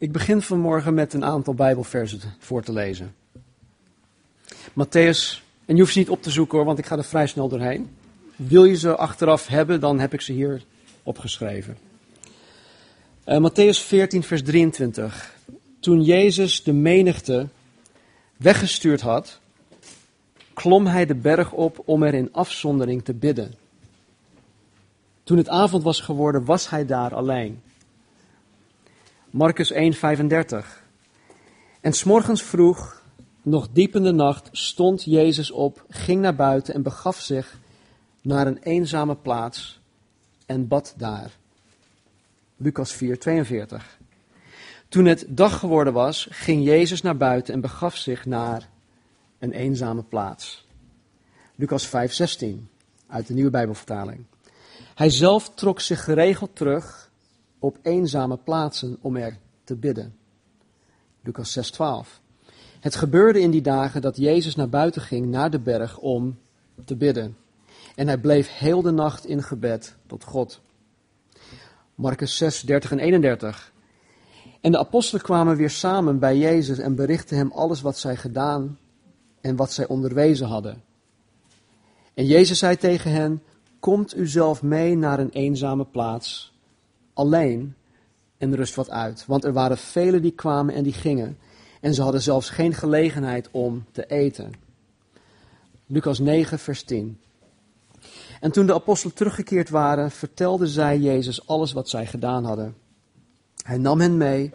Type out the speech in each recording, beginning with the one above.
Ik begin vanmorgen met een aantal Bijbelversen voor te lezen. Matthäus, en je hoeft ze niet op te zoeken hoor, want ik ga er vrij snel doorheen. Wil je ze achteraf hebben, dan heb ik ze hier opgeschreven. Uh, Matthäus 14, vers 23. Toen Jezus de menigte weggestuurd had, klom hij de berg op om er in afzondering te bidden. Toen het avond was geworden, was hij daar alleen. Marcus 1, 35. En s'morgens vroeg, nog diep in de nacht, stond Jezus op, ging naar buiten en begaf zich naar een eenzame plaats en bad daar. Lucas 4, 42. Toen het dag geworden was, ging Jezus naar buiten en begaf zich naar een eenzame plaats. Lucas 5, 16 uit de nieuwe Bijbelvertaling. Hij zelf trok zich geregeld terug op eenzame plaatsen om er te bidden. Lucas 6, 12. Het gebeurde in die dagen dat Jezus naar buiten ging naar de berg om te bidden. En hij bleef heel de nacht in gebed tot God. Marcus 6, 30 en 31. En de apostelen kwamen weer samen bij Jezus en berichtten hem alles wat zij gedaan en wat zij onderwezen hadden. En Jezus zei tegen hen: Komt u zelf mee naar een eenzame plaats, alleen, en rust wat uit. Want er waren velen die kwamen en die gingen, en ze hadden zelfs geen gelegenheid om te eten. Lucas 9, vers 10. En toen de apostelen teruggekeerd waren, vertelden zij Jezus alles wat zij gedaan hadden. Hij nam hen mee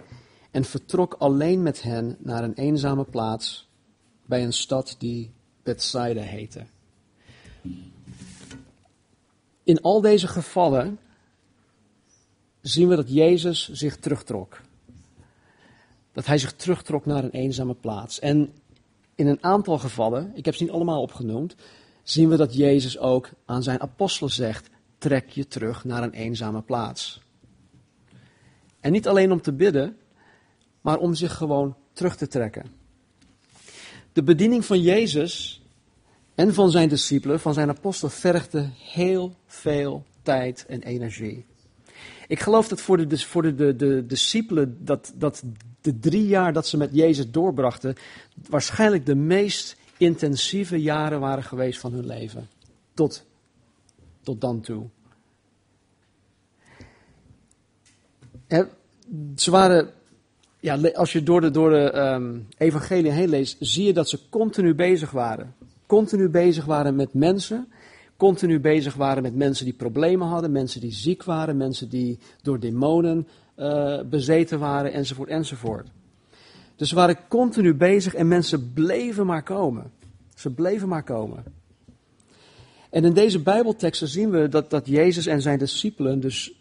en vertrok alleen met hen naar een eenzame plaats bij een stad die Bethsaida heette. In al deze gevallen zien we dat Jezus zich terugtrok. Dat hij zich terugtrok naar een eenzame plaats. En in een aantal gevallen, ik heb ze niet allemaal opgenoemd, zien we dat Jezus ook aan zijn apostelen zegt: trek je terug naar een eenzame plaats. En niet alleen om te bidden, maar om zich gewoon terug te trekken. De bediening van Jezus en van zijn discipelen, van zijn apostelen, vergde heel veel tijd en energie. Ik geloof dat voor de, voor de, de, de discipelen, dat, dat de drie jaar dat ze met Jezus doorbrachten, waarschijnlijk de meest intensieve jaren waren geweest van hun leven. Tot, tot dan toe. Ze waren, ja, als je door de, door de um, evangelie heen leest, zie je dat ze continu bezig waren. Continu bezig waren met mensen. Continu bezig waren met mensen die problemen hadden, mensen die ziek waren, mensen die door demonen uh, bezeten waren, enzovoort, enzovoort. Dus ze waren continu bezig en mensen bleven maar komen. Ze bleven maar komen. En in deze Bijbelteksten zien we dat, dat Jezus en zijn discipelen dus,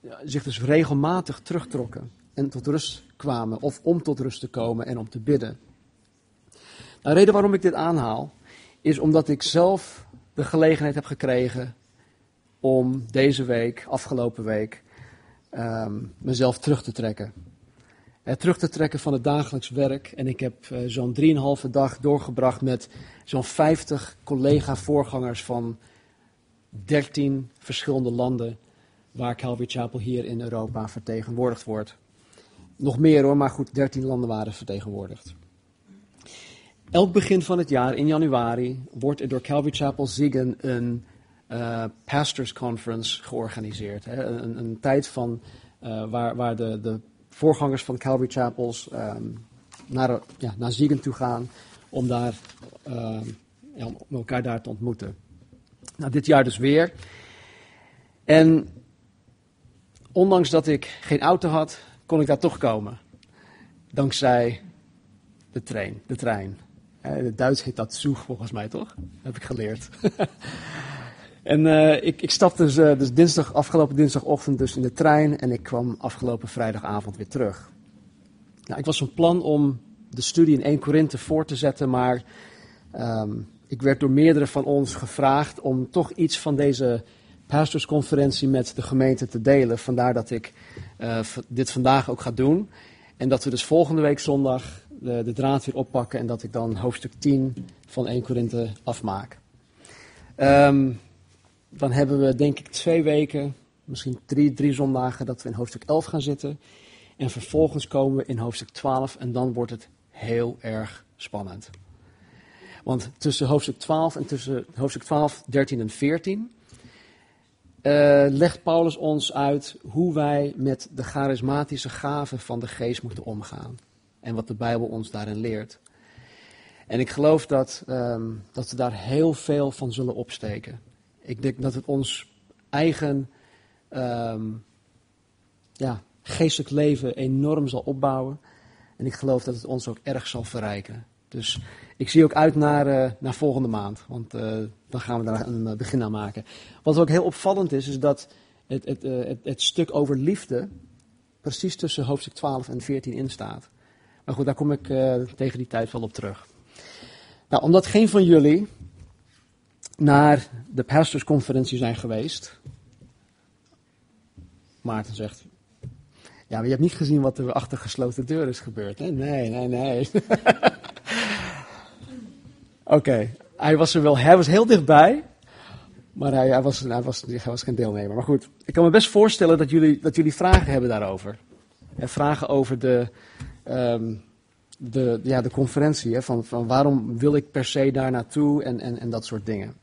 ja, zich dus regelmatig terugtrokken en tot rust kwamen, of om tot rust te komen en om te bidden. De reden waarom ik dit aanhaal, is omdat ik zelf de gelegenheid heb gekregen om deze week, afgelopen week, um, mezelf terug te trekken terug te trekken van het dagelijks werk. En ik heb uh, zo'n drieënhalve dag doorgebracht met zo'n 50 collega-voorgangers van 13 verschillende landen waar Calvary Chapel hier in Europa vertegenwoordigd wordt. Nog meer hoor, maar goed, 13 landen waren vertegenwoordigd. Elk begin van het jaar, in januari, wordt er door Calvary Chapel Ziegen een uh, Pastors Conference georganiseerd. Hè? Een, een, tijd van, uh, waar, waar de, de voorgangers van Calvary Chapels um, naar, ja, naar Ziegen toe gaan om, daar, ja, om elkaar daar te ontmoeten. Nou, dit jaar dus weer. En ondanks dat ik geen auto had, kon ik daar toch komen. Dankzij de trein. De trein. In het Duits heet dat zoeg volgens mij toch? Heb ik geleerd. En uh, ik, ik stapte dus, uh, dus dinsdag, afgelopen dinsdagochtend dus in de trein en ik kwam afgelopen vrijdagavond weer terug. Nou, ik was van plan om de studie in 1 Korinthe voor te zetten, maar um, ik werd door meerdere van ons gevraagd om toch iets van deze pastorsconferentie met de gemeente te delen. Vandaar dat ik dit vandaag ook ga doen. En dat we dus volgende week zondag de, de draad weer oppakken en dat ik dan hoofdstuk 10 van 1 Korinthe afmaak. Um, dan hebben we denk ik twee weken, misschien drie, drie zondagen, dat we in hoofdstuk 11 gaan zitten. En vervolgens komen we in hoofdstuk 12 en dan wordt het heel erg spannend. Want tussen hoofdstuk 12 en tussen hoofdstuk 12, 13 en 14 uh, legt Paulus ons uit hoe wij met de charismatische gaven van de geest moeten omgaan. En wat de Bijbel ons daarin leert. En ik geloof dat, um, dat we daar heel veel van zullen opsteken. Ik denk dat het ons eigen um, ja, geestelijk leven enorm zal opbouwen. En ik geloof dat het ons ook erg zal verrijken. Dus ik zie ook uit naar, uh, naar volgende maand, want uh, dan gaan we daar een uh, begin aan maken. Wat ook heel opvallend is, is dat het, het, het, het, stuk over liefde precies tussen hoofdstuk 12 en 14 in staat. Maar goed, daar kom ik tegen die tijd wel op terug. Nou, omdat geen van jullie naar de pastorsconferentie zijn geweest. Maarten zegt, ja, maar je hebt niet gezien wat er achter gesloten deuren is gebeurd. Hè? Nee, nee, nee. Oké, hij was er wel, hij was heel dichtbij, maar hij, hij, was, hij, was, hij was geen deelnemer. Maar goed, ik kan me best voorstellen dat jullie, dat jullie vragen hebben daarover. En vragen over de, um, de, ja, de conferentie, hè, van, van waarom wil ik per se daar naartoe en, en, en dat soort dingen.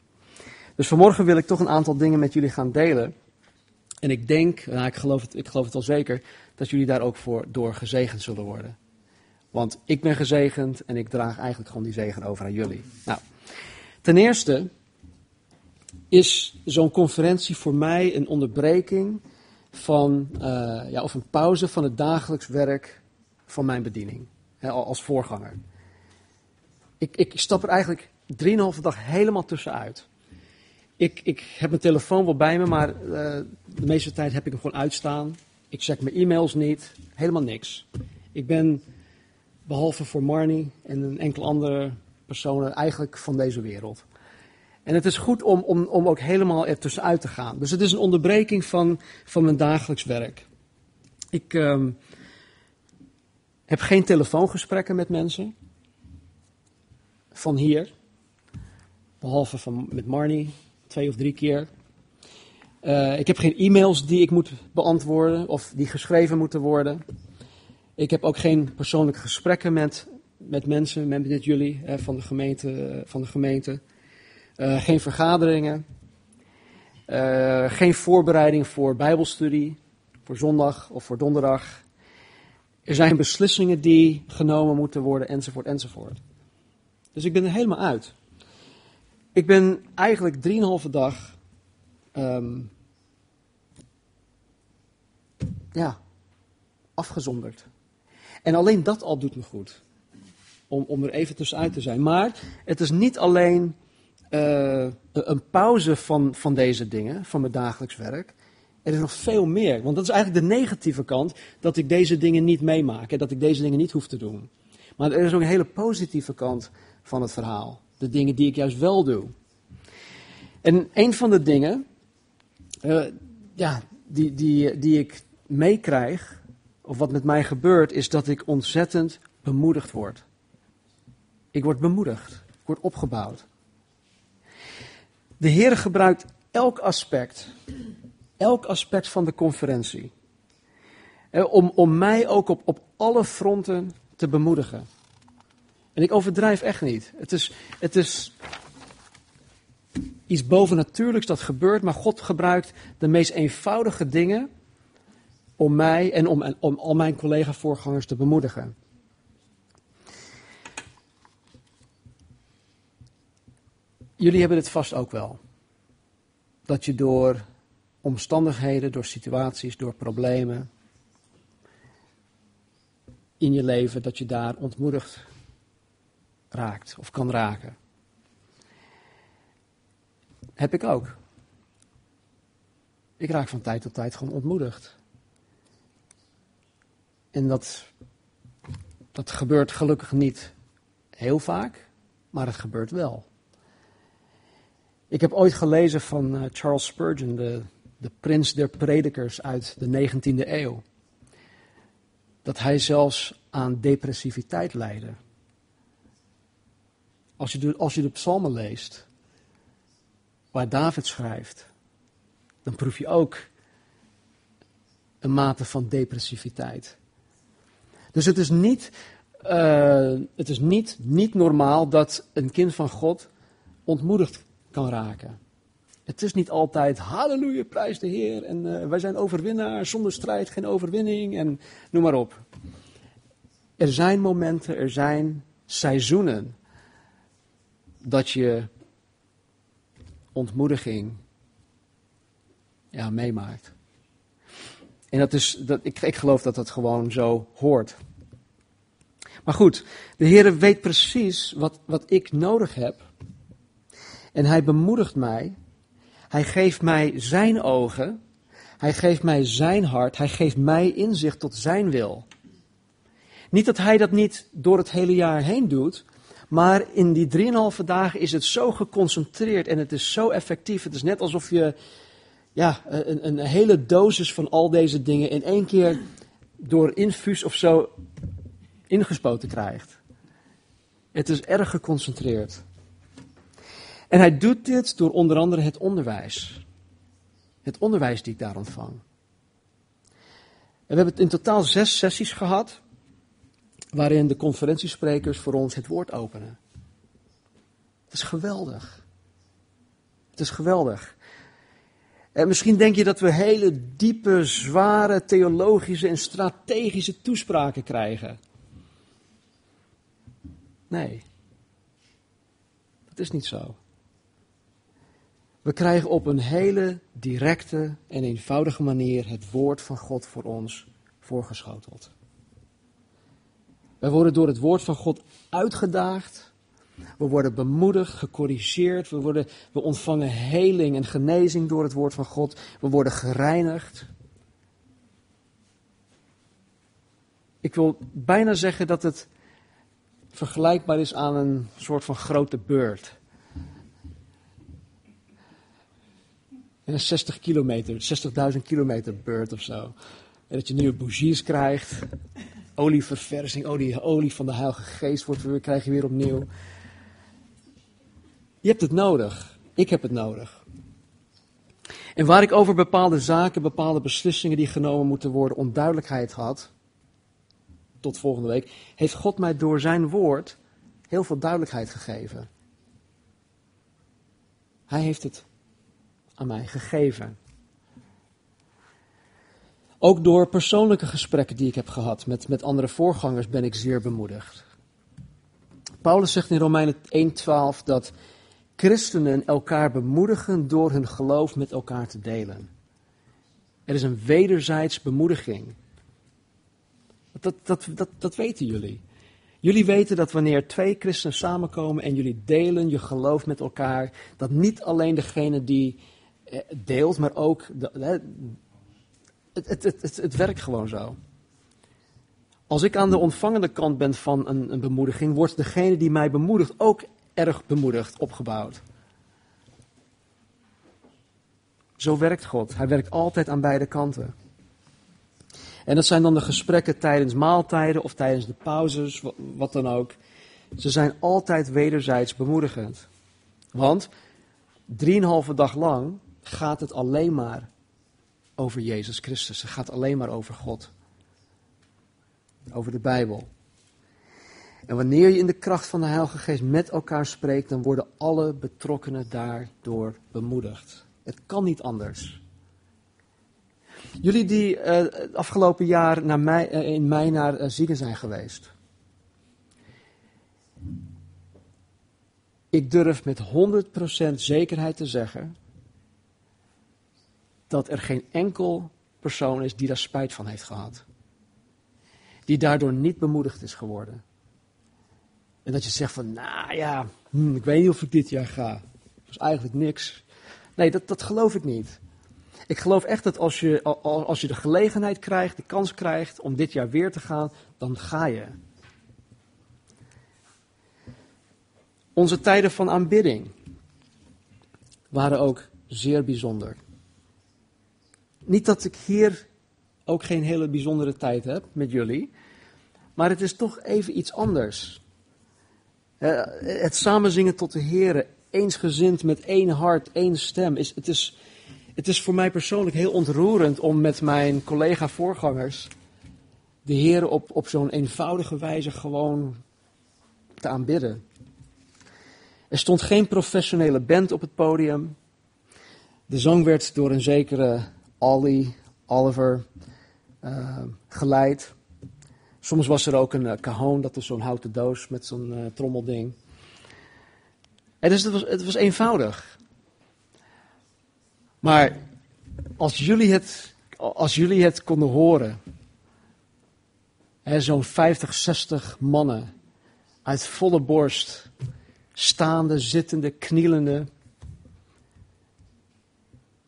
Dus vanmorgen wil ik toch een aantal dingen met jullie gaan delen. En ik denk, nou, ik, geloof het, ik geloof het al zeker, dat jullie daar ook voor door gezegend zullen worden. Want ik ben gezegend en ik draag eigenlijk gewoon die zegen over aan jullie. Nou, ten eerste is zo'n conferentie voor mij een onderbreking van, uh, ja, of een pauze van het dagelijks werk van mijn bediening hè, als voorganger. Ik, ik stap er eigenlijk drieënhalve dag helemaal tussenuit. Ik, ik heb mijn telefoon wel bij me, maar uh, de meeste tijd heb ik hem gewoon uitstaan. Ik check mijn e-mails niet, helemaal niks. Ik ben Behalve voor Marnie en een enkel andere personen eigenlijk van deze wereld. En het is goed om, om, om ook helemaal ertussenuit te gaan. Dus het is een onderbreking van, van mijn dagelijks werk. Ik um, heb geen telefoongesprekken met mensen. Van hier. Behalve van, met Marnie, twee of drie keer. Uh, ik heb geen e-mails die ik moet beantwoorden of die geschreven moeten worden. Ik heb ook geen persoonlijke gesprekken met, met mensen, met, jullie van, de gemeente, van de gemeente. Uh, geen vergaderingen. Uh, geen voorbereiding voor Bijbelstudie, voor zondag of voor donderdag. Er zijn beslissingen die genomen moeten worden, enzovoort, enzovoort. Dus ik ben er helemaal uit. Ik ben eigenlijk drieënhalve dag. Um, ja, afgezonderd. En alleen dat al doet me goed. Om, er even tussenuit te zijn. Maar het is niet alleen uh, een pauze van, van deze dingen, van mijn dagelijks werk. Er is nog veel meer. Want dat is eigenlijk de negatieve kant, dat ik deze dingen niet meemaak en dat ik deze dingen niet hoef te doen. Maar er is ook een hele positieve kant van het verhaal. De dingen die ik juist wel doe. En een van de dingen uh, ja, die, die, die ik meekrijg, of wat met mij gebeurt, is dat ik ontzettend bemoedigd word. Ik word bemoedigd. Ik word opgebouwd. De Heer gebruikt elk aspect, elk aspect van de conferentie, om, om mij ook op, op alle fronten te bemoedigen. En ik overdrijf echt niet. Het is, het is iets bovennatuurlijks dat gebeurt, maar God gebruikt de meest eenvoudige dingen om mij en om, om al mijn collega-voorgangers te bemoedigen. Jullie hebben het vast ook wel. Dat je door omstandigheden, door situaties, door problemen in je leven, dat je daar ontmoedigd raakt of kan raken. Heb ik ook. Ik raak van tijd tot tijd gewoon ontmoedigd. En dat, dat gebeurt gelukkig niet heel vaak, maar het gebeurt wel. Ik heb ooit gelezen van uh, Charles Spurgeon, de, de prins der predikers uit de 19e eeuw. Dat hij zelfs aan depressiviteit leidde. Als je de, als je de psalmen leest, waar David schrijft, dan proef je ook een mate van depressiviteit. Dus het is niet, uh, het is niet, niet normaal dat een kind van God ontmoedigd kan raken. Het is niet altijd halleluja, prijs de Heer en uh, wij zijn overwinnaars, zonder strijd geen overwinning en noem maar op. Er zijn momenten, er zijn seizoenen dat je ontmoediging ja, meemaakt. En dat is, dat, ik, ik geloof dat dat gewoon zo hoort. Maar goed, de Heer weet precies wat, wat ik nodig heb. En hij bemoedigt mij. Hij geeft mij zijn ogen. Hij geeft mij zijn hart. Hij geeft mij inzicht tot zijn wil. Niet dat hij dat niet door het hele jaar heen doet. Maar in die drieënhalve dagen is het zo geconcentreerd en het is zo effectief. Het is net alsof je ja, een, een hele dosis van al deze dingen in één keer door infuus of zo ingespoten krijgt. Het is erg geconcentreerd. En hij doet dit door onder andere het onderwijs. Het onderwijs die ik daar ontvang. En we hebben in totaal zes sessies gehad, waarin de conferentiesprekers voor ons het woord openen. Het is geweldig. Het is geweldig. En misschien denk je dat we hele diepe, zware theologische en strategische toespraken krijgen. Nee, dat is niet zo. We krijgen op een hele directe en eenvoudige manier het woord van God voor ons voorgeschoteld. Wij worden door het woord van God uitgedaagd. We worden bemoedigd, gecorrigeerd. We, worden, we ontvangen heling en genezing door het woord van God. We worden gereinigd. Ik wil bijna zeggen dat het vergelijkbaar is aan een soort van grote beurt. Een 60 kilometer, 60.000 kilometer beurt of zo. En dat je nieuwe bougies krijgt. Olieverversing, olie, olie van de Heilige Geest wordt weer, krijg je weer opnieuw. Je hebt het nodig. Ik heb het nodig. En waar ik over bepaalde zaken, bepaalde beslissingen die genomen moeten worden, onduidelijkheid had, tot volgende week, heeft God mij door zijn woord heel veel duidelijkheid gegeven. Hij heeft het aan mij gegeven. Ook door persoonlijke gesprekken die ik heb gehad met, met andere voorgangers ben ik zeer bemoedigd. Paulus zegt in Romeinen 1:12 dat christenen elkaar bemoedigen door hun geloof met elkaar te delen. Er is een wederzijds bemoediging. Dat, dat, dat, dat weten jullie. Jullie weten dat wanneer twee christenen samenkomen en jullie delen je geloof met elkaar, dat niet alleen degene die deelt, maar ook het, het, het, het, werkt gewoon zo. Als ik aan de ontvangende kant ben van een, een bemoediging, wordt degene die mij bemoedigt ook erg bemoedigd, opgebouwd. Zo werkt God. Hij werkt altijd aan beide kanten. En dat zijn dan de gesprekken tijdens maaltijden of tijdens de pauzes, wat dan ook. Ze zijn altijd wederzijds bemoedigend. Want drieënhalve dag lang gaat het alleen maar over Jezus Christus. Het gaat alleen maar over God. Over de Bijbel. En wanneer je in de kracht van de Heilige Geest met elkaar spreekt, dan worden alle betrokkenen daardoor bemoedigd. Het kan niet anders. Jullie die uh, afgelopen jaar naar uh, in mei naar uh, zieken zijn geweest. Ik durf met 100% zekerheid te zeggen dat er geen enkel persoon is die daar spijt van heeft gehad. Die daardoor niet bemoedigd is geworden. En dat je zegt van, nou ja, hm, ik weet niet of ik dit jaar ga. Dat is eigenlijk niks. Nee, dat, dat geloof ik niet. Ik geloof echt dat als je, als je de gelegenheid krijgt, de kans krijgt om dit jaar weer te gaan, dan ga je. Onze tijden van aanbidding waren ook zeer bijzonder. Niet dat ik hier ook geen hele bijzondere tijd heb met jullie, maar het is toch even iets anders. Het samenzingen tot de Heer, eensgezind met één hart, één stem, is, het, is, het is voor mij persoonlijk heel ontroerend om met mijn collega-voorgangers de Heer op, op zo'n eenvoudige wijze gewoon te aanbidden. Er stond geen professionele band op het podium. De zang werd door een zekere Ollie, Oliver, uh, geleid. Soms was er ook een uh, cajon, dat is zo'n houten doos met zo'n uh, trommelding. En dus het was, het was eenvoudig. Maar als jullie het, als jullie het konden horen, zo'n 50, 60 mannen uit volle borst, staande, zittende, knielende.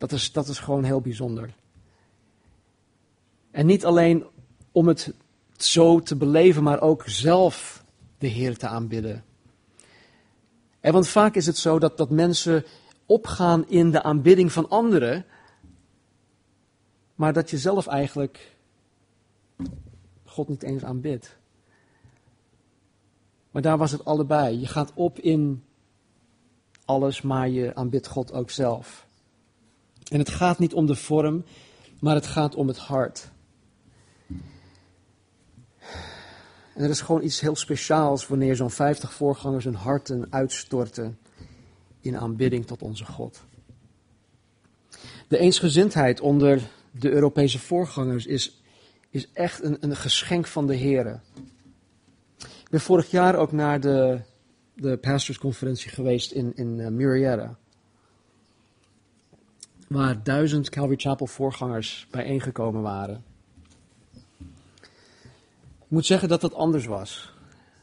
Dat is, dat is gewoon heel bijzonder. En niet alleen om het zo te beleven, maar ook zelf de Heer te aanbidden. En want vaak is het zo dat, dat mensen opgaan in de aanbidding van anderen, maar dat je zelf eigenlijk God niet eens aanbidt. Maar daar was het allebei. Je gaat op in alles, maar je aanbidt God ook zelf. En het gaat niet om de vorm, maar het gaat om het hart. En er is gewoon iets heel speciaals wanneer zo'n 50 voorgangers hun harten uitstorten in aanbidding tot onze God. De eensgezindheid onder de Europese voorgangers is, is echt een, een geschenk van de Heer. Ik ben vorig jaar ook naar de, de pastorsconferentie geweest in, in uh, Murrieta. Waar duizend Calvary Chapel voorgangers bijeengekomen waren. Ik moet zeggen dat dat anders was.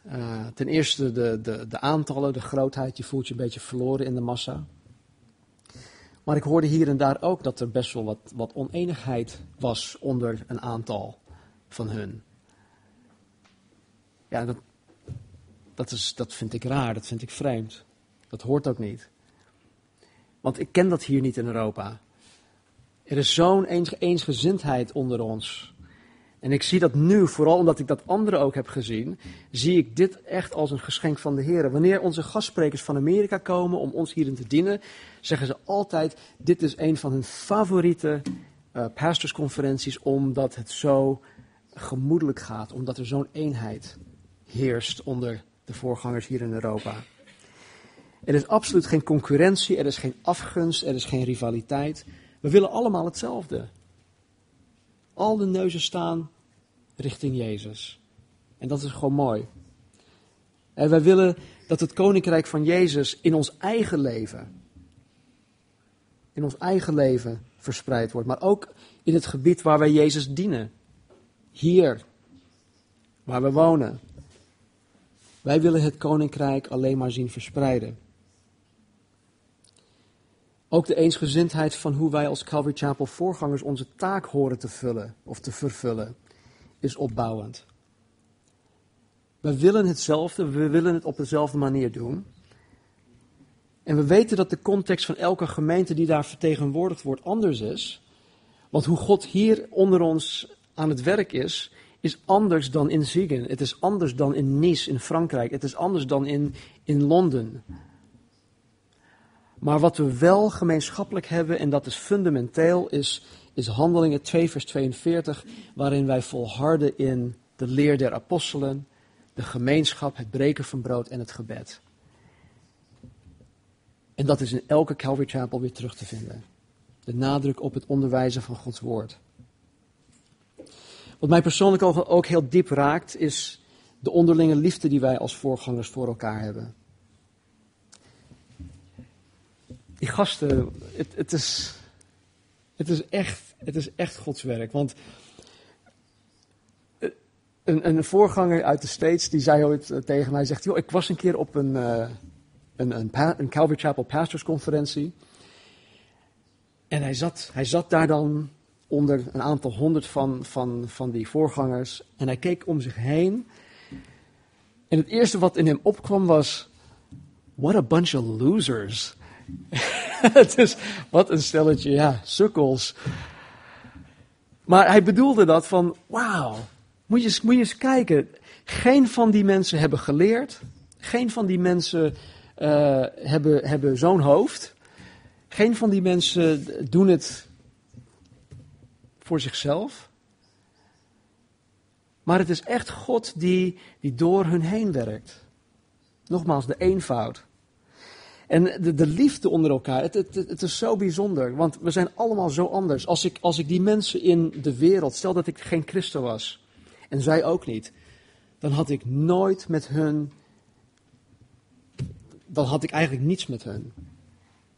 Uh, ten eerste de, de, de aantallen, de grootheid, je voelt je een beetje verloren in de massa. Maar ik hoorde hier en daar ook dat er best wel wat, wat oneenigheid was onder een aantal van hun. Ja, dat, dat, is, dat vind ik raar, dat vind ik vreemd. Dat hoort ook niet. Want ik ken dat hier niet in Europa. Er is zo'n eensgezindheid onder ons. En ik zie dat nu, vooral omdat ik dat anderen ook heb gezien, zie ik dit echt als een geschenk van de Heer. Wanneer onze gastsprekers van Amerika komen om ons hierin te dienen, zeggen ze altijd, dit is een van hun favoriete uh, pastorsconferenties, omdat het zo gemoedelijk gaat, omdat er zo'n eenheid heerst onder de voorgangers hier in Europa. Er is absoluut geen concurrentie, er is geen afgunst, er is geen rivaliteit. We willen allemaal hetzelfde. Al de neuzen staan richting Jezus. En dat is gewoon mooi. En wij willen dat het koninkrijk van Jezus in ons eigen leven, in ons eigen leven verspreid wordt, maar ook in het gebied waar wij Jezus dienen. Hier, waar we wonen. Wij willen het koninkrijk alleen maar zien verspreiden. Ook de eensgezindheid van hoe wij als Calvary Chapel voorgangers onze taak horen te vullen of te vervullen, is opbouwend. We willen hetzelfde, we willen het op dezelfde manier doen. En we weten dat de context van elke gemeente die daar vertegenwoordigd wordt anders is. Want hoe God hier onder ons aan het werk is, is anders dan in Ziegen. Het is anders dan in Nice in Frankrijk. Het is anders dan in, in Londen. Maar wat we wel gemeenschappelijk hebben, en dat is fundamenteel, is, is Handelingen 2, vers 42, waarin wij volharden in de leer der apostelen, de gemeenschap, het breken van brood en het gebed. En dat is in elke Calvary Chapel weer terug te vinden. De nadruk op het onderwijzen van Gods woord. Wat mij persoonlijk ook heel diep raakt, is de onderlinge liefde die wij als voorgangers voor elkaar hebben. Die gasten, het, het, is, het, is echt, het is echt Gods werk. Want een, een voorganger uit de States, die zei ooit tegen mij, zegt, joh, ik was een keer op een, uh, een, een, Calvary Chapel pastorsconferentie. En hij zat, hij zat daar dan onder een aantal honderd van, van, van die voorgangers. En hij keek om zich heen. En het eerste wat in hem opkwam was: What a bunch of losers. dus wat een stelletje, ja, sukkels. Maar hij bedoelde dat van: Wauw, moet je, moet je eens kijken. Geen van die mensen hebben geleerd. Geen van die mensen uh, hebben, hebben zo'n hoofd. Geen van die mensen doen het voor zichzelf. Maar het is echt God die, die door hun heen werkt. Nogmaals, de eenvoud. En de, de liefde onder elkaar, het, het, het is zo bijzonder, want we zijn allemaal zo anders. Als ik, als ik die mensen in de wereld, stel dat ik geen christen was, en zij ook niet, dan had ik nooit met hun, dan had ik eigenlijk niets met hun.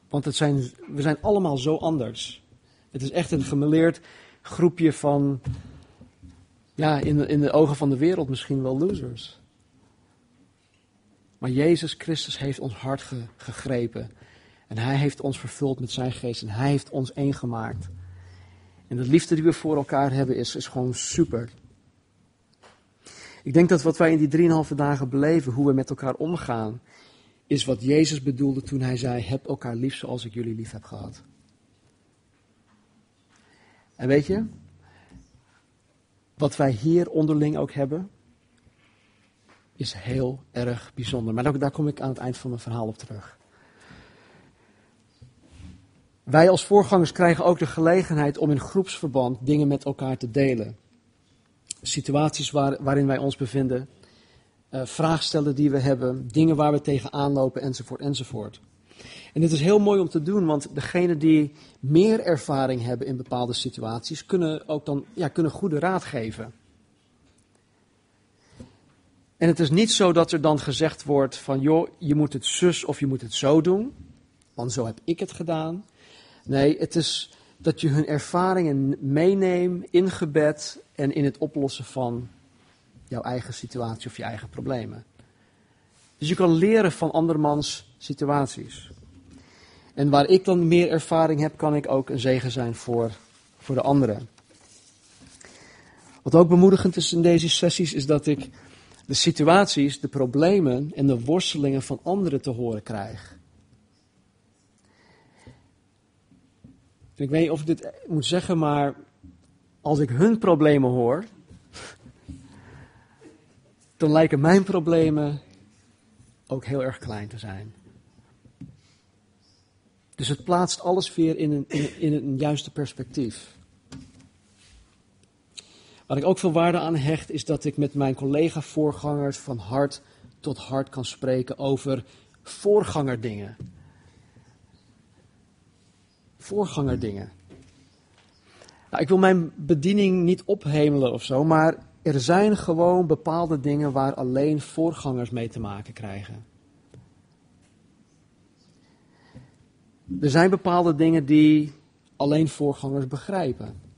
Want het zijn, we zijn allemaal zo anders. Het is echt een gemeleerd groepje van, ja, in in de ogen van de wereld misschien wel losers. Maar Jezus Christus heeft ons hart gegrepen. En hij heeft ons vervuld met zijn geest. En hij heeft ons één gemaakt. En de liefde die we voor elkaar hebben is, is gewoon super. Ik denk dat wat wij in die drieënhalve dagen beleven, hoe we met elkaar omgaan, is wat Jezus bedoelde toen hij zei: Heb elkaar lief zoals ik jullie lief heb gehad. En weet je, wat wij hier onderling ook hebben, is heel erg bijzonder. Maar daar kom ik aan het eind van mijn verhaal op terug. Wij als voorgangers krijgen ook de gelegenheid om in groepsverband dingen met elkaar te delen. Situaties waar, waarin wij ons bevinden, uh, vraagstellen die we hebben, dingen waar we tegenaan lopen, enzovoort, enzovoort. En dit is heel mooi om te doen, want degenen die meer ervaring hebben in bepaalde situaties, kunnen ook dan ja, kunnen goede raad geven. En het is niet zo dat er dan gezegd wordt van, joh, je moet het zus of je moet het zo doen, want zo heb ik het gedaan. Nee, het is dat je hun ervaringen meeneemt in gebed en in het oplossen van jouw eigen situatie of je eigen problemen. Dus je kan leren van andermans situaties. En waar ik dan meer ervaring heb, kan ik ook een zegen zijn voor, voor de anderen. Wat ook bemoedigend is in deze sessies, is dat ik de situaties, de problemen en de worstelingen van anderen te horen krijg. ik weet niet of ik dit moet zeggen, maar als ik hun problemen hoor, dan lijken mijn problemen ook heel erg klein te zijn. Dus het plaatst alles weer in een, in, in een juiste perspectief. Wat ik ook veel waarde aan hecht, is dat ik met mijn collega-voorgangers van hart tot hart kan spreken over voorgangerdingen. Voorgangerdingen. Nou, ik wil mijn bediening niet ophemelen of zo, maar er zijn gewoon bepaalde dingen waar alleen voorgangers mee te maken krijgen. Er zijn bepaalde dingen die alleen voorgangers begrijpen.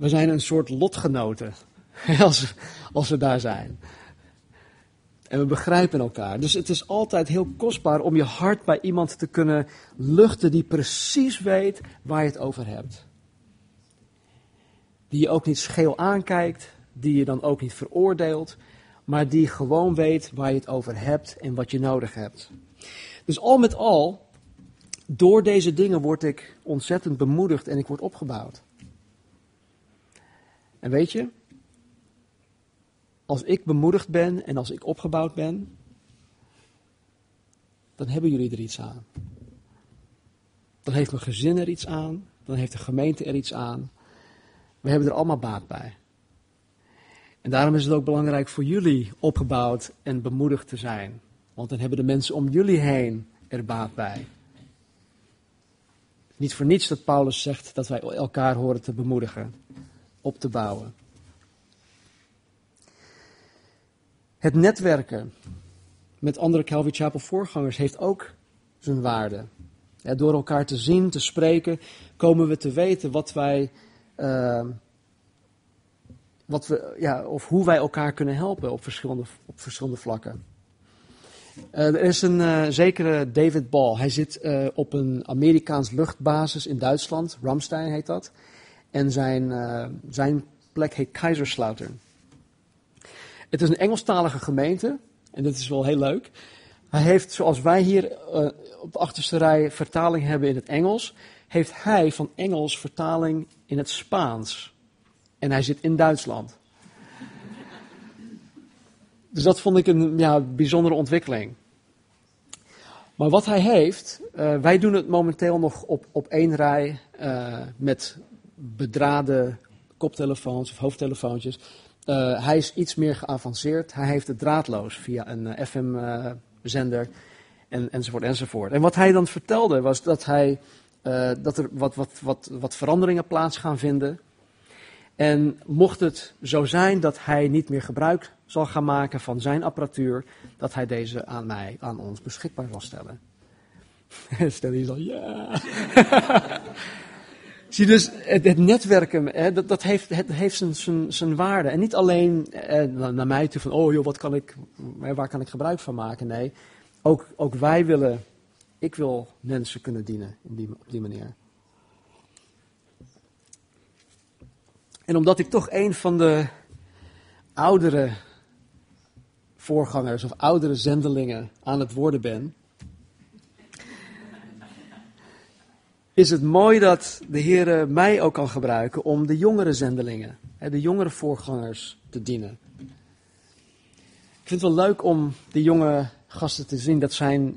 We zijn een soort lotgenoten als, als we daar zijn. En we begrijpen elkaar. Dus het is altijd heel kostbaar om je hart bij iemand te kunnen luchten die precies weet waar je het over hebt. Die je ook niet scheel aankijkt, die je dan ook niet veroordeelt, maar die gewoon weet waar je het over hebt en wat je nodig hebt. Dus al met al, door deze dingen word ik ontzettend bemoedigd en ik word opgebouwd. En weet je, als ik bemoedigd ben en als ik opgebouwd ben, dan hebben jullie er iets aan. Dan heeft mijn gezin er iets aan, dan heeft de gemeente er iets aan. We hebben er allemaal baat bij. En daarom is het ook belangrijk voor jullie opgebouwd en bemoedigd te zijn. Want dan hebben de mensen om jullie heen er baat bij. Niet voor niets dat Paulus zegt dat wij elkaar horen te bemoedigen, op te bouwen. Het netwerken met andere Calvary Chapel voorgangers heeft ook zijn waarde. door elkaar te zien, te spreken, komen we te weten wat wij, uh, wat we, ja, of hoe wij elkaar kunnen helpen op verschillende, op verschillende vlakken. Uh, er is een uh, zekere David Ball. Hij zit uh, op een Amerikaans luchtbasis in Duitsland. Ramstein heet dat. En zijn, zijn plek heet Kaiserslautern. Het is een Engelstalige gemeente. En dat is wel heel leuk. Hij heeft, zoals wij hier op de achterste rij vertaling hebben in het Engels, heeft hij van Engels vertaling in het Spaans. En hij zit in Duitsland. Dus dat vond ik een ja, bijzondere ontwikkeling. Maar wat hij heeft, uh, wij doen het momenteel nog op, op één rij met bedraden koptelefoons of hoofdtelefoontjes. Uh, hij is iets meer geavanceerd. Hij heeft het draadloos via een uh, FM-zender en, enzovoort enzovoort. En wat hij dan vertelde was dat, hij, dat er wat, wat, wat, wat veranderingen plaats gaan vinden. En mocht het zo zijn dat hij niet meer gebruik zal gaan maken van zijn apparatuur, dat hij deze aan mij, aan ons beschikbaar zal stellen. Stel je zo, ja. Zie dus, het, netwerken, hè, dat, dat, heeft, het heeft zijn, zijn, zijn waarde. En niet alleen eh, naar mij toe van, oh joh, wat kan ik, waar kan ik gebruik van maken? Nee, ook, ook wij willen, ik wil mensen kunnen dienen in die, op die manier. En omdat ik toch een van de oudere voorgangers of oudere zendelingen aan het worden ben, is het mooi dat de Heer mij ook kan gebruiken om de jongere zendelingen, de jongere voorgangers te dienen. Ik vind het wel leuk om de jonge gasten te zien. Dat zijn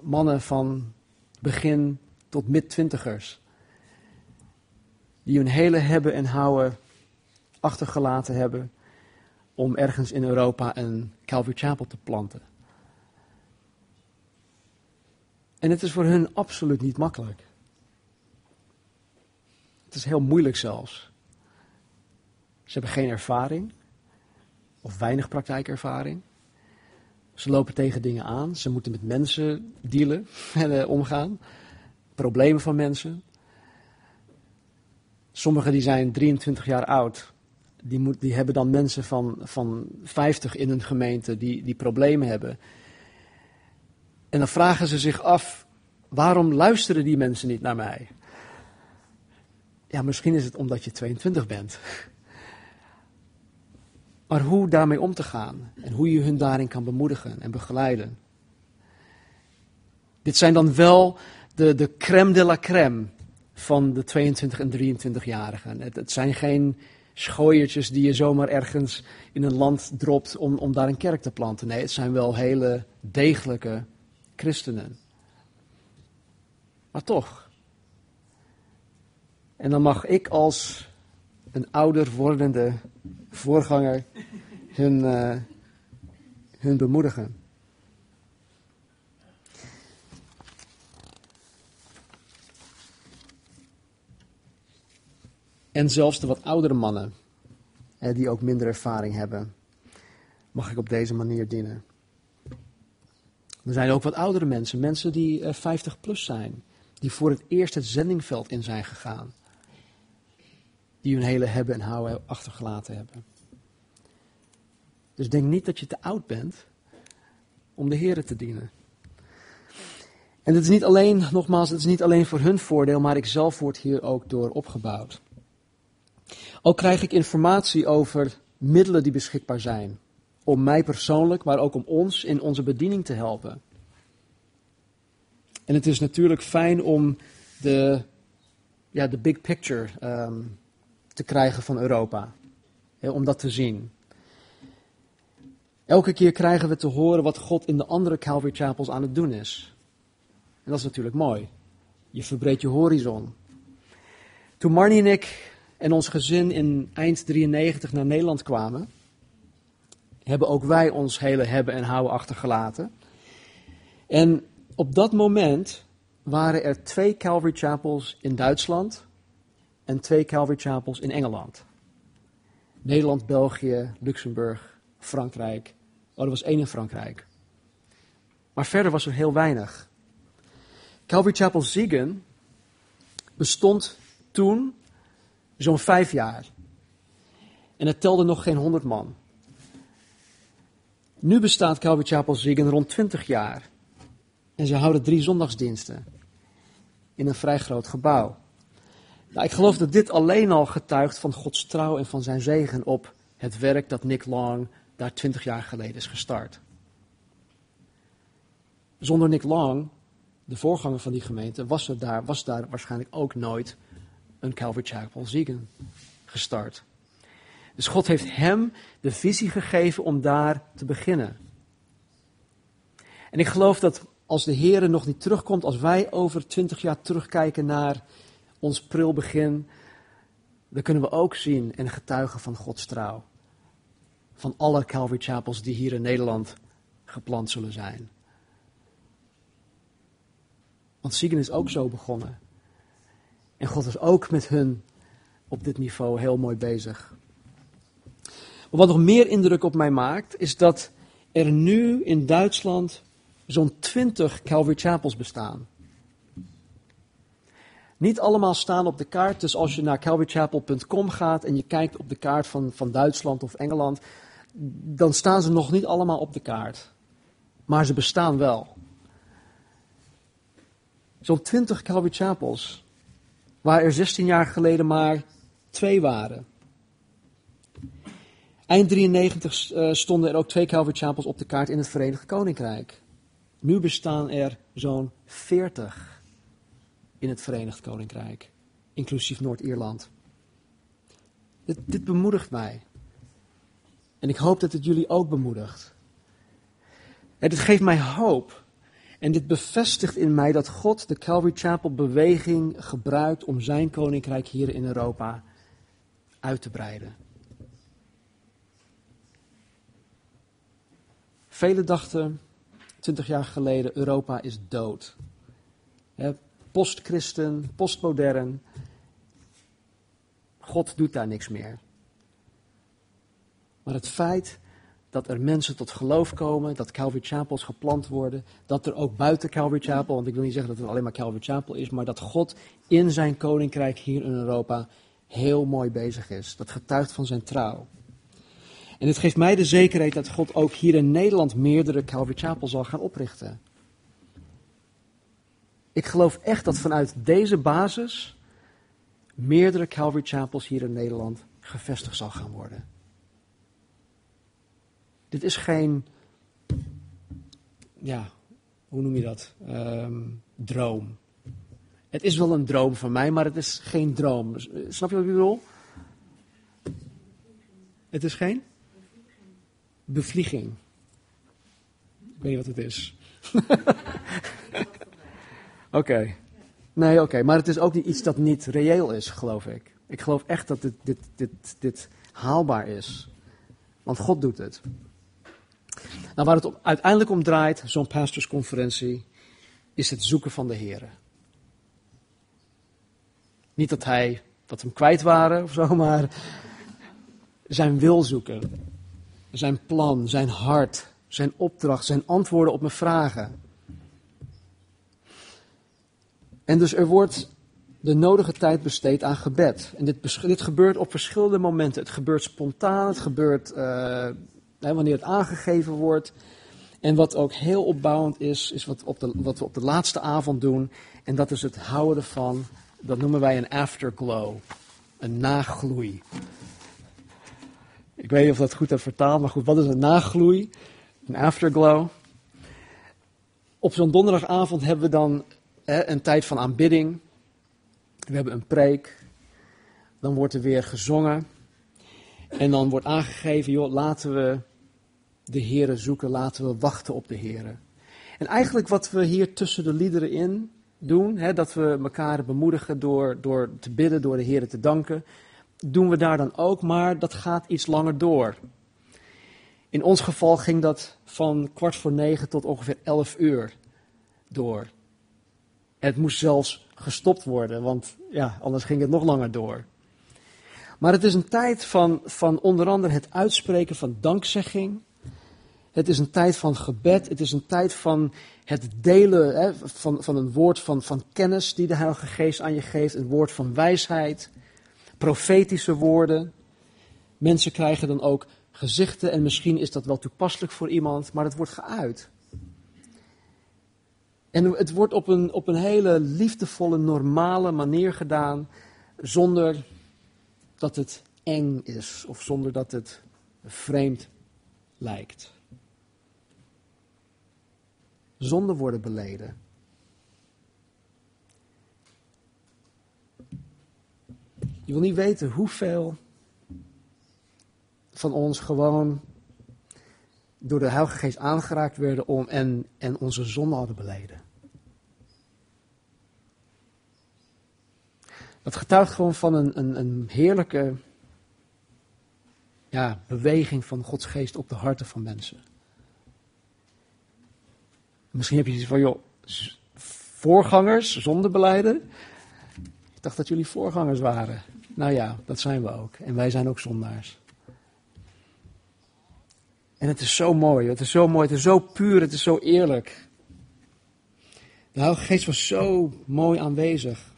mannen van begin tot mid-twintigers. Die hun hele hebben en houden achtergelaten hebben om ergens in Europa een Calvary Chapel te planten. En het is voor hun absoluut niet makkelijk. Het is heel moeilijk zelfs. Ze hebben geen ervaring, of weinig praktijkervaring. Ze lopen tegen dingen aan, ze moeten met mensen dealen en uh, omgaan, problemen van mensen. Sommigen die zijn 23 jaar oud, die, moet, die hebben dan mensen van, van 50 in hun gemeente die, die problemen hebben. En dan vragen ze zich af, waarom luisteren die mensen niet naar mij? Ja, misschien is het omdat je 22 bent. Maar hoe daarmee om te gaan en hoe je hun daarin kan bemoedigen en begeleiden. Dit zijn dan wel de, de crème de la crème van de 22 en 23-jarigen. Het, het, zijn geen schooiertjes die je zomaar ergens in een land dropt om, om daar een kerk te planten. Nee, het zijn wel hele degelijke christenen. Maar toch, en dan mag ik als een ouder wordende voorganger hun, uh, hun bemoedigen. En zelfs de wat oudere mannen, hè, die ook minder ervaring hebben, mag ik op deze manier dienen. Er zijn ook wat oudere mensen, mensen die uh, 50 plus zijn, die voor het eerst het zendingveld in zijn gegaan die hun hele hebben en houden achtergelaten hebben. Dus denk niet dat je te oud bent om de Heer te dienen. En het is niet alleen, nogmaals, het is niet alleen voor hun voordeel, maar ik zelf word hier ook door opgebouwd. Ook krijg ik informatie over middelen die beschikbaar zijn. Om mij persoonlijk, maar ook om ons in onze bediening te helpen. En het is natuurlijk fijn om de, ja, de big picture um, te krijgen van Europa. om dat te zien. Elke keer krijgen we te horen wat God in de andere Calvary Chapels aan het doen is. En dat is natuurlijk mooi. Je verbreedt je horizon. Toen Marnie en ik en ons gezin in eind 93 naar Nederland kwamen, hebben ook wij ons hele hebben en houden achtergelaten. En op dat moment waren er twee Calvary Chapels in Duitsland en twee Calvary Chapels in Engeland. Nederland, België, Luxemburg, Frankrijk. Oh, er was één in Frankrijk. Maar verder was er heel weinig. Calvary Chapel Ziegen bestond toen zo'n vijf jaar. En het telde nog geen honderd man. Nu bestaat Calvary Chapel Ziegen rond 20 jaar. En ze houden drie zondagsdiensten. In een vrij groot gebouw. Nou, ik geloof dat dit alleen al getuigt van Gods trouw en van zijn zegen op het werk dat Nick Long daar twintig jaar geleden is gestart. Zonder Nick Long, de voorganger van die gemeente, was, er daar, was daar waarschijnlijk ook nooit een Calvary Chapel Ziegen gestart. Dus God heeft hem de visie gegeven om daar te beginnen. En ik geloof dat als de Heer nog niet terugkomt, als wij over twintig jaar terugkijken naar ons pril begin, dan kunnen we ook zien en getuigen van Gods trouw. Van alle Calvary Chapels die hier in Nederland geplant zullen zijn. Want Siegen is ook zo begonnen. En God is ook met hun op dit niveau heel mooi bezig. Maar wat nog meer indruk op mij maakt, is dat er nu in Duitsland zo'n 20 Calvary Chapels bestaan. Niet allemaal staan op de kaart, dus als je naar calvarychapel.com gaat en je kijkt op de kaart van, van Duitsland of Engeland, dan staan ze nog niet allemaal op de kaart. Maar ze bestaan wel. Zo'n 20 Calvary Chapels, waar er 16 jaar geleden maar twee waren. Eind 93 uh, eh, stonden er ook twee Calvary Chapels op de kaart in het Verenigd Koninkrijk. Nu bestaan er zo'n 40 in het Verenigd Koninkrijk, inclusief Noord-Ierland. Dit, bemoedigt mij. En ik hoop dat het jullie ook bemoedigt. En dit geeft mij hoop. En dit bevestigt in mij dat God de Calvary Chapel beweging gebruikt om zijn koninkrijk hier in Europa uit te breiden. Velen dachten twintig jaar geleden, Europa is dood. Postchristen, postmodern. God doet daar niks meer. Maar het feit dat er mensen tot geloof komen, dat Calvary Chapels geplant worden, dat er ook buiten Calvary Chapel, want ik wil niet zeggen dat het alleen maar Calvary Chapel is, maar dat God in zijn koninkrijk hier in Europa heel mooi bezig is. Dat getuigt van zijn trouw. En het geeft mij de zekerheid dat God ook hier in Nederland meerdere Calvary Chapel zal gaan oprichten. Ik geloof echt dat vanuit deze basis meerdere Calvary Chapels hier in Nederland gevestigd zal gaan worden. Dit is geen, ja, hoe noem je dat? Um, droom. Het is wel een droom van mij, maar het is geen droom. Snap je wat ik bedoel? Het is geen? Bevlieging. Ik weet niet wat het is. Oké. Nee, oké. Maar het is ook niet iets dat niet reëel is, geloof ik. Ik geloof echt dat dit, dit, dit, dit haalbaar is. Want God doet het. Nou, waar het uiteindelijk om draait, zo'n pastorsconferentie, is het zoeken van de Heer. Niet dat hij, dat hem kwijt waren of zo, maar zijn wil zoeken. Zijn plan, zijn hart, zijn opdracht, zijn antwoorden op mijn vragen. En dus er wordt de nodige tijd besteed aan gebed. En dit, dit gebeurt op verschillende momenten. Het gebeurt spontaan, het gebeurt uh, wanneer het aangegeven wordt. En wat ook heel opbouwend is, is wat, op de, wat we op de laatste avond doen. En dat is het houden van, dat noemen wij een afterglow. Een nagloei. Ik weet niet of dat goed heb vertaald, maar goed, wat is een nagloei? Een afterglow. Op zo'n donderdagavond hebben we dan een tijd van aanbidding. We hebben een preek. Dan wordt er weer gezongen. En dan wordt aangegeven, joh, laten we de Here zoeken, laten we wachten op de Here. En eigenlijk wat we hier tussen de liederen in doen, hè, dat we elkaar bemoedigen door, door te bidden, door de Here te danken, doen we daar dan ook, maar dat gaat iets langer door. In ons geval ging dat van kwart voor negen tot ongeveer elf uur door. Het moest zelfs gestopt worden, want ja, anders ging het nog langer door. Maar het is een tijd van, van onder andere het uitspreken van dankzegging, het is een tijd van gebed. Het is een tijd van het delen hè, van, van een woord van, van kennis die de Heilige Geest aan je geeft. Een woord van wijsheid. Profetische woorden. Mensen krijgen dan ook gezichten en misschien is dat wel toepasselijk voor iemand, maar het wordt geuit. En het wordt op een, op een hele liefdevolle, normale manier gedaan, zonder dat het eng is of zonder dat het vreemd lijkt. Zonde worden beleden. Je wil niet weten hoeveel van ons gewoon door de Heilige Geest aangeraakt werden om, en, en onze zonde hadden beleden. Dat getuigt gewoon van een, een, een heerlijke ja, beweging van Gods geest op de harten van mensen. Misschien heb je iets van, joh, voorgangers, zondebeleider. Ik dacht dat jullie voorgangers waren. Nou ja, dat zijn we ook. En wij zijn ook zondaars. En het is zo mooi, het is zo mooi, het is zo puur, het is zo eerlijk. De Heilige Geest was zo mooi aanwezig.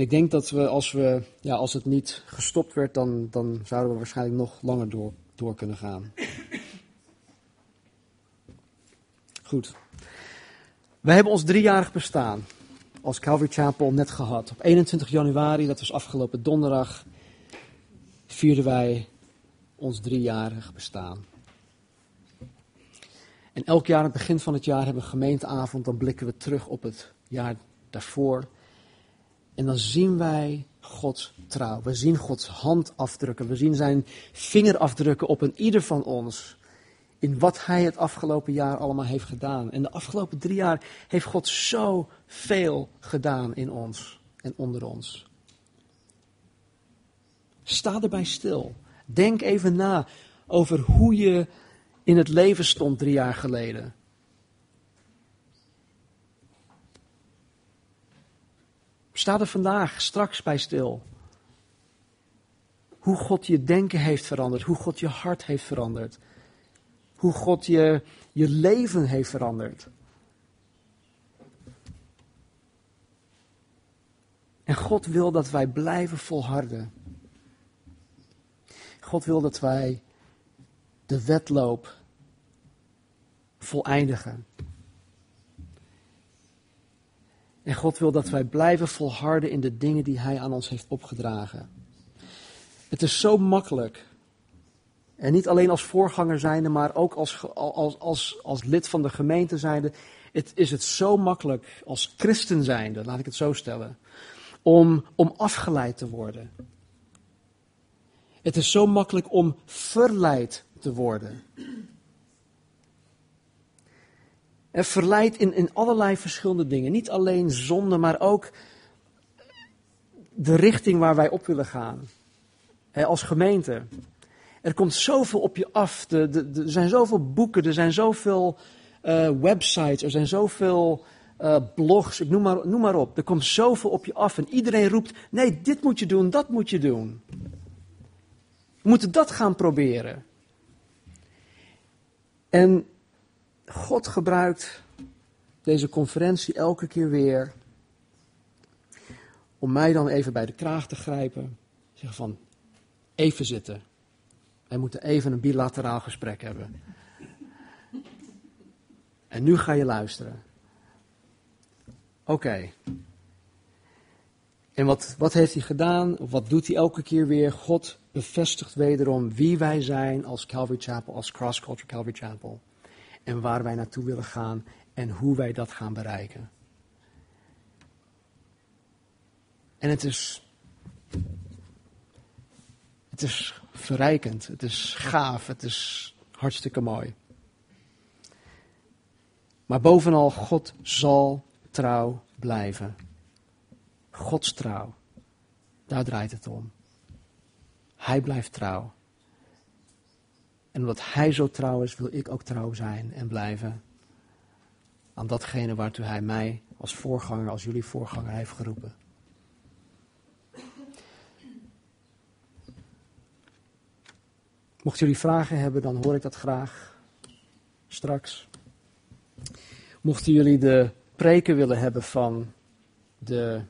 En ik denk dat we als, we, ja, als het niet gestopt werd, dan, dan zouden we waarschijnlijk nog langer door, door kunnen gaan. Goed. We hebben ons driejarig bestaan als Calvary Chapel net gehad. Op 21 januari, dat was afgelopen donderdag, vierden wij ons driejarig bestaan. En elk jaar aan het begin van het jaar hebben we gemeenteavond, dan blikken we terug op het jaar daarvoor. En dan zien wij Gods trouw. We zien Gods handafdrukken. We zien zijn vingerafdrukken op een ieder van ons. In wat hij het afgelopen jaar allemaal heeft gedaan. En de afgelopen drie jaar heeft God zo veel gedaan in ons en onder ons. Sta erbij stil. Denk even na over hoe je in het leven stond drie jaar geleden. Sta er vandaag straks bij stil. Hoe God je denken heeft veranderd, hoe God je hart heeft veranderd, hoe God je, je leven heeft veranderd. En God wil dat wij blijven volharden. God wil dat wij de wedloop voleindigen. En God wil dat wij blijven volharden in de dingen die Hij aan ons heeft opgedragen. Het is zo makkelijk. En niet alleen als voorganger zijnde, maar ook als, als, als, als lid van de gemeente zijnde. Het is het zo makkelijk als christen zijnde, laat ik het zo stellen, om, om afgeleid te worden. Het is zo makkelijk om verleid te worden. Verleid in, in allerlei verschillende dingen. Niet alleen zonde, maar ook de richting waar wij op willen gaan. als gemeente. Er komt zoveel op je af. De, de, er zijn zoveel boeken, er zijn zoveel uh, websites, er zijn zoveel uh, blogs, ik noem maar, noem maar op. Er komt zoveel op je af en iedereen roept: nee, dit moet je doen, dat moet je doen. We moeten dat gaan proberen. En God gebruikt deze conferentie elke keer weer om mij dan even bij de kraag te grijpen. Zeggen van, even zitten. Wij moeten even een bilateraal gesprek hebben. En nu ga je luisteren. Oké. En wat, wat heeft hij gedaan? Wat doet hij elke keer weer? God bevestigt wederom wie wij zijn als Calvary Chapel, als Cross Culture Calvary Chapel en waar wij naartoe willen gaan en hoe wij dat gaan bereiken. En het is, het is verrijkend, het is gaaf, het is hartstikke mooi. Maar bovenal, God zal trouw blijven. Gods trouw, daar draait het om. Hij blijft trouw. En omdat Hij zo trouw is, wil ik ook trouw zijn en blijven aan datgene waartoe Hij mij als voorganger, als jullie voorganger heeft geroepen. Mochten jullie vragen hebben, dan hoor ik dat graag straks. Mochten jullie de preken willen hebben van de,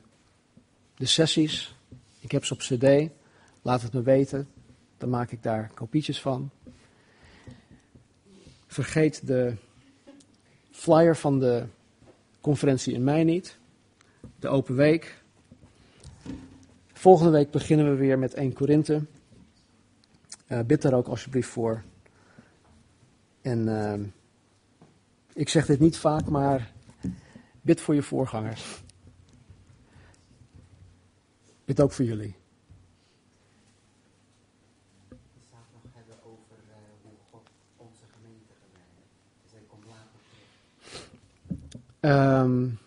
de sessies, ik heb ze op cd, laat het me weten. Dan maak ik daar kopietjes van. Vergeet de flyer van de conferentie in mei niet. De open week. Volgende week beginnen we weer met 1 Korinthe. Uh, bid daar ook alsjeblieft voor. En uh, ik zeg dit niet vaak, maar bid voor je voorgangers. Bid ook voor jullie. Um,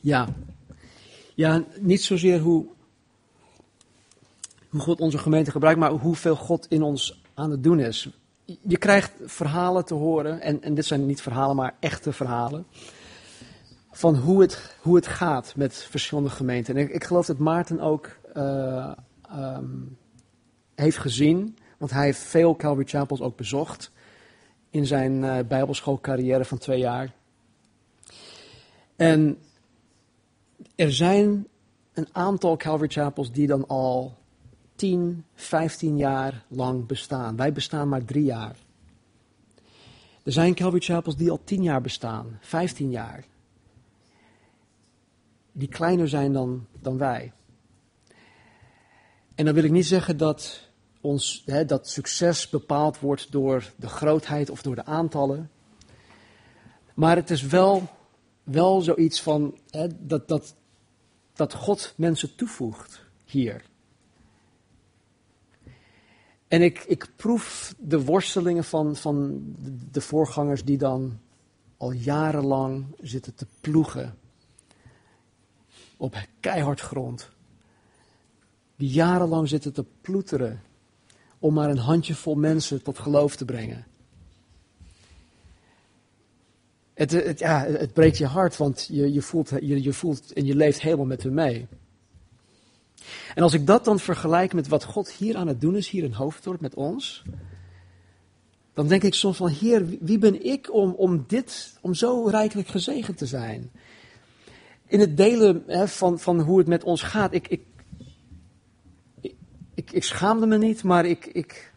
Ja. Ja, niet zozeer hoe, hoe God onze gemeente gebruikt, maar hoeveel God in ons aan het doen is. Je krijgt verhalen te horen, en, en dit zijn niet verhalen, maar echte verhalen. Van hoe het, hoe het gaat met verschillende gemeenten. En ik, ik geloof dat Maarten ook uh, um, heeft gezien, want hij heeft veel Calvary Chapels ook bezocht in zijn uh, bijbelschoolcarrière van twee jaar. En er zijn een aantal Calvary Chapels die dan al 10, 15 jaar lang bestaan. Wij bestaan maar drie jaar. Er zijn Calvary Chapels die al 10 jaar bestaan, 15 jaar. Die kleiner zijn dan, dan wij. En dan wil ik niet zeggen dat, ons, hè, dat succes bepaald wordt door de grootheid of door de aantallen. Maar het is wel, wel zoiets van hè, dat, dat, dat God mensen toevoegt hier. En ik, ik proef de worstelingen van, van de voorgangers die dan al jarenlang zitten te ploegen op keihard grond. Die jarenlang zitten te ploeteren om maar een handjevol mensen tot geloof te brengen. Het, het, ja, het breekt je hart, want je, je, voelt, je, je voelt en je leeft helemaal met hem mee. En als ik dat dan vergelijk met wat God hier aan het doen is, hier in Hoofddorp met ons, dan denk ik soms van, Heer, wie ben ik om, om dit, om zo rijkelijk gezegend te zijn? In het delen hè, van, van hoe het met ons gaat, ik, ik, ik, ik schaamde me niet, maar ik, ik,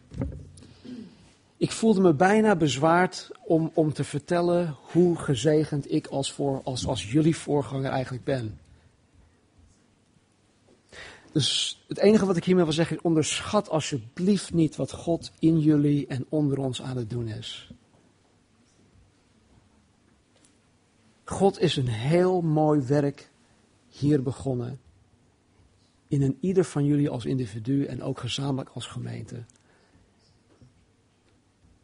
ik voelde me bijna bezwaard om, om te vertellen hoe gezegend ik als, voor, als, als jullie voorganger eigenlijk ben. Dus het enige wat ik hiermee wil zeggen is: onderschat alsjeblieft niet wat God in jullie en onder ons aan het doen is. God is een heel mooi werk hier begonnen. In een ieder van jullie als individu en ook gezamenlijk als gemeente.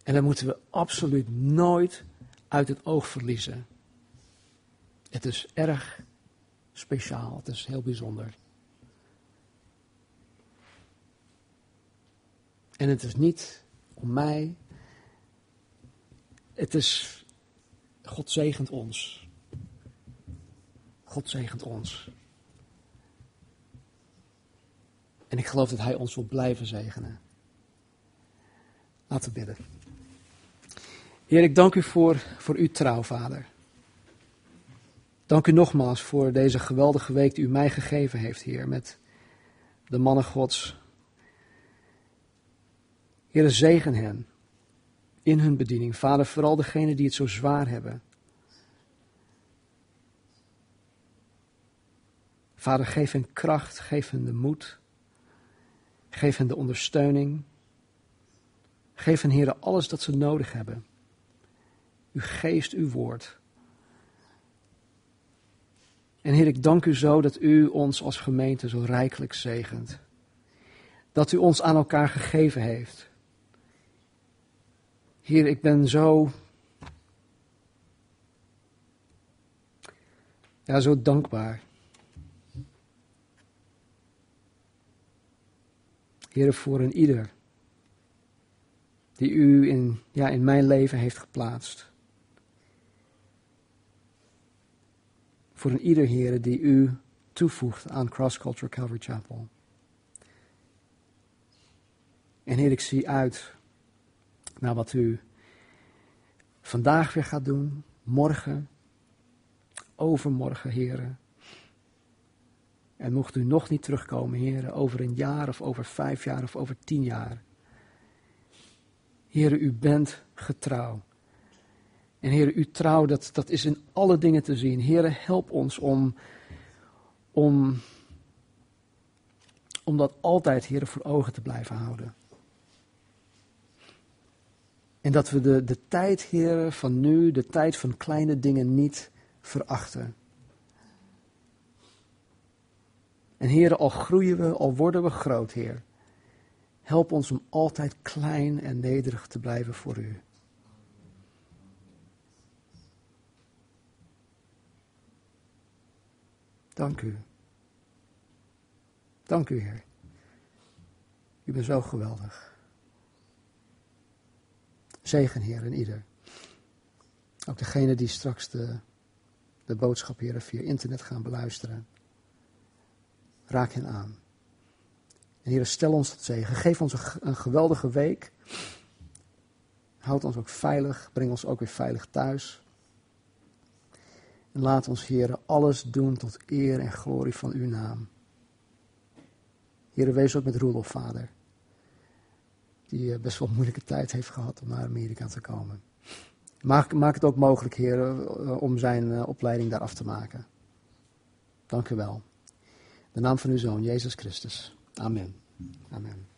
En dat moeten we absoluut nooit uit het oog verliezen. Het is erg speciaal, het is heel bijzonder. En het is niet om mij. Het is, God zegent ons. God zegent ons. En ik geloof dat Hij ons wil blijven zegenen. Laten we bidden. Heer, ik dank u voor, voor uw trouw, Vader. Dank u nogmaals voor deze geweldige week die u mij gegeven heeft, Heer, met de mannen Gods Heer, zegen hen in hun bediening. Vader, vooral degenen die het zo zwaar hebben. Vader, geef hen kracht, geef hen de moed. Geef hen de ondersteuning. Geef hen, Heer, alles dat ze nodig hebben. Uw geest, uw woord. En Heer, ik dank u zo dat u ons als gemeente zo rijkelijk zegent. Dat u ons aan elkaar gegeven heeft. Heer, ik ben zo. Ja, zo dankbaar. Heer, voor een ieder die u in, ja, in mijn leven heeft geplaatst. Voor een ieder, Heer, die u toevoegt aan Cross Culture Calvary Chapel. En Heer, ik zie uit naar wat u vandaag weer gaat doen, morgen, overmorgen, heren. En mocht u nog niet terugkomen, heren, over een jaar of over vijf jaar of over tien jaar. Heren, u bent getrouw. En heren, uw trouw, dat, dat is in alle dingen te zien. Heren, help ons om, om, om dat altijd, heren, voor ogen te blijven houden. En dat we de, de tijd, heren, van nu, de tijd van kleine dingen niet verachten. En heren, al groeien we, al worden we groot, heer. Help ons om altijd klein en nederig te blijven voor u. Dank u. Dank u, Heer. U bent zo geweldig. Zegen, Heer, en ieder. Ook degene die straks de, de boodschap, Heer, via internet gaan beluisteren. Raak hen aan. En Heer, stel ons tot zegen. Geef ons een geweldige week. Houd ons ook veilig. Breng ons ook weer veilig thuis. En laat ons, Heer, alles doen tot eer en glorie van uw naam. Heer, wees ook met Roelof, vader. Die eh, best wel moeilijke tijd heeft gehad om naar Amerika te komen. Maak, maak het ook mogelijk, Heer, eh, om zijn eh, opleiding daar af te maken. Dank u wel. De naam van uw Zoon, Jezus Christus. Amen. Amen.